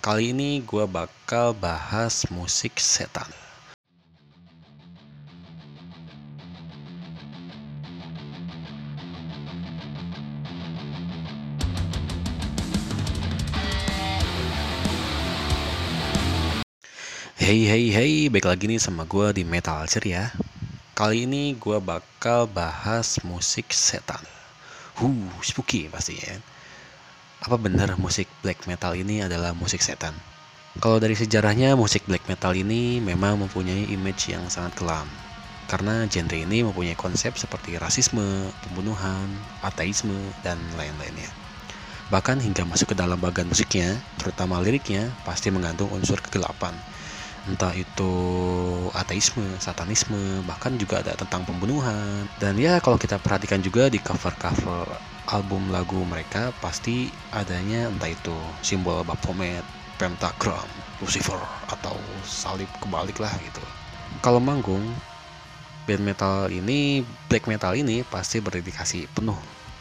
Kali ini gue bakal bahas musik setan. Hey hey hey, baik lagi nih sama gue di Metal Ceria. Kali ini gue bakal bahas musik setan. Huh, spooky pastinya. Apa benar musik black metal ini adalah musik setan? Kalau dari sejarahnya, musik black metal ini memang mempunyai image yang sangat kelam. Karena genre ini mempunyai konsep seperti rasisme, pembunuhan, ateisme, dan lain-lainnya. Bahkan hingga masuk ke dalam bagian musiknya, terutama liriknya, pasti mengandung unsur kegelapan. Entah itu ateisme, satanisme, bahkan juga ada tentang pembunuhan. Dan ya kalau kita perhatikan juga di cover-cover album lagu mereka pasti adanya entah itu simbol Baphomet, pentagram, Lucifer atau salib kebalik lah gitu. Kalau manggung band metal ini, black metal ini pasti berdedikasi penuh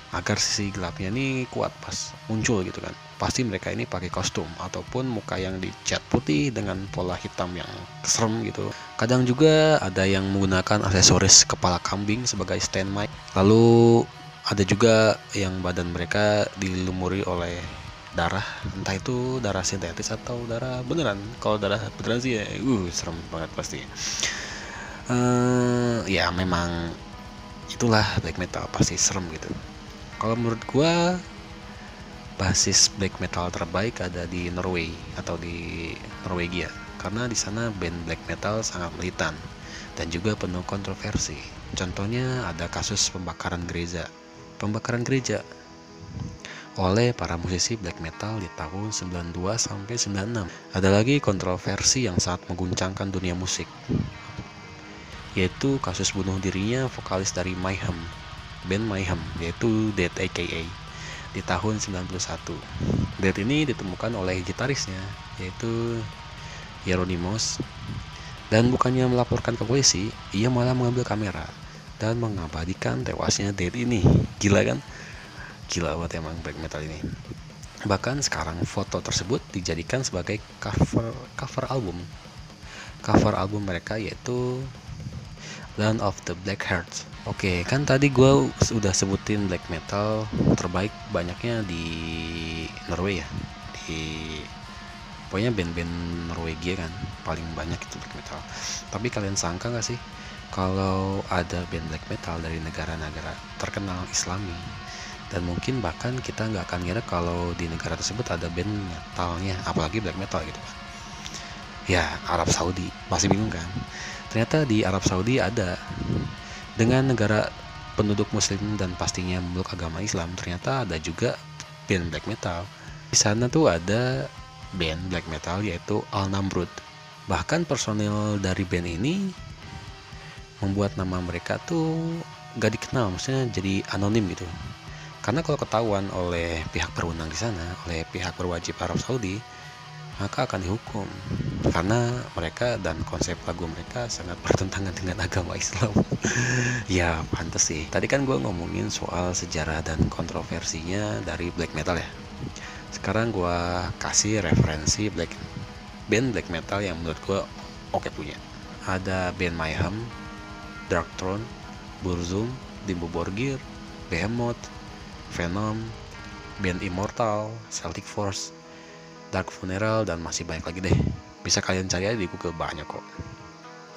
agar sisi gelapnya ini kuat pas muncul gitu kan. Pasti mereka ini pakai kostum ataupun muka yang dicat putih dengan pola hitam yang serem gitu. Kadang juga ada yang menggunakan aksesoris kepala kambing sebagai stand mic. Lalu ada juga yang badan mereka dilumuri oleh darah. Entah itu darah sintetis atau darah beneran. Kalau darah beneran sih ya uh serem banget pasti. Uh, ya memang itulah black metal pasti serem gitu. Kalau menurut gua basis black metal terbaik ada di Norway atau di Norwegia. Karena di sana band black metal sangat militan dan juga penuh kontroversi. Contohnya ada kasus pembakaran gereja pembakaran gereja oleh para musisi black metal di tahun 92 sampai 96. Ada lagi kontroversi yang sangat mengguncangkan dunia musik, yaitu kasus bunuh dirinya vokalis dari Mayhem, band Mayhem, yaitu Dead AKA di tahun 91. Dead ini ditemukan oleh gitarisnya, yaitu Hieronymus, dan bukannya melaporkan ke polisi, ia malah mengambil kamera dan mengabadikan tewasnya Dead ini. Gila kan? Gila banget emang black metal ini. Bahkan sekarang foto tersebut dijadikan sebagai cover cover album. Cover album mereka yaitu Land of the Black Hearts. Oke, kan tadi gue sudah sebutin black metal terbaik banyaknya di Norway ya. Di pokoknya band-band Norwegia kan paling banyak itu black metal. Tapi kalian sangka gak sih kalau ada band black metal dari negara-negara terkenal islami dan mungkin bahkan kita nggak akan ngira kalau di negara tersebut ada band metalnya apalagi black metal gitu. Kan ya Arab Saudi. Masih bingung kan? Ternyata di Arab Saudi ada. Dengan negara penduduk muslim dan pastinya memeluk agama Islam ternyata ada juga band black metal. Di sana tuh ada band black metal yaitu Al Namrud. Bahkan personil dari band ini membuat nama mereka tuh gak dikenal maksudnya jadi anonim gitu. Karena kalau ketahuan oleh pihak berwenang di sana oleh pihak berwajib Arab Saudi maka akan dihukum. Karena mereka dan konsep lagu mereka sangat bertentangan dengan agama Islam. Ya pantas sih. Tadi kan gue ngomongin soal sejarah dan kontroversinya dari black metal ya. Sekarang gue kasih referensi black band black metal yang menurut gue oke punya. Ada band Mayhem Darkthrone, Burzum, Dimmu Borgir, Behemoth, Venom, Band Immortal, Celtic Force, Dark Funeral, dan masih banyak lagi deh. Bisa kalian cari aja di Google banyak kok.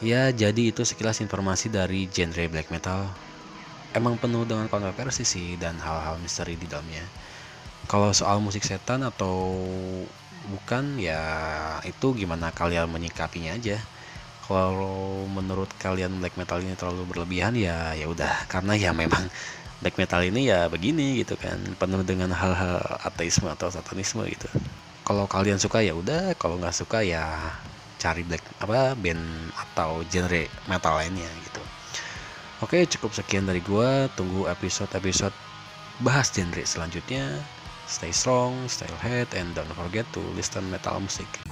Ya, jadi itu sekilas informasi dari genre black metal. Emang penuh dengan kontroversi sih dan hal-hal misteri di dalamnya. Kalau soal musik setan atau bukan ya itu gimana kalian menyikapinya aja kalau menurut kalian black metal ini terlalu berlebihan ya ya udah. Karena ya memang black metal ini ya begini gitu kan. Penuh dengan hal-hal ateisme atau satanisme gitu. Kalau kalian suka ya udah. Kalau nggak suka ya cari black apa band atau genre metal lainnya gitu. Oke cukup sekian dari gua. Tunggu episode episode bahas genre selanjutnya. Stay strong stay head and don't forget to listen metal music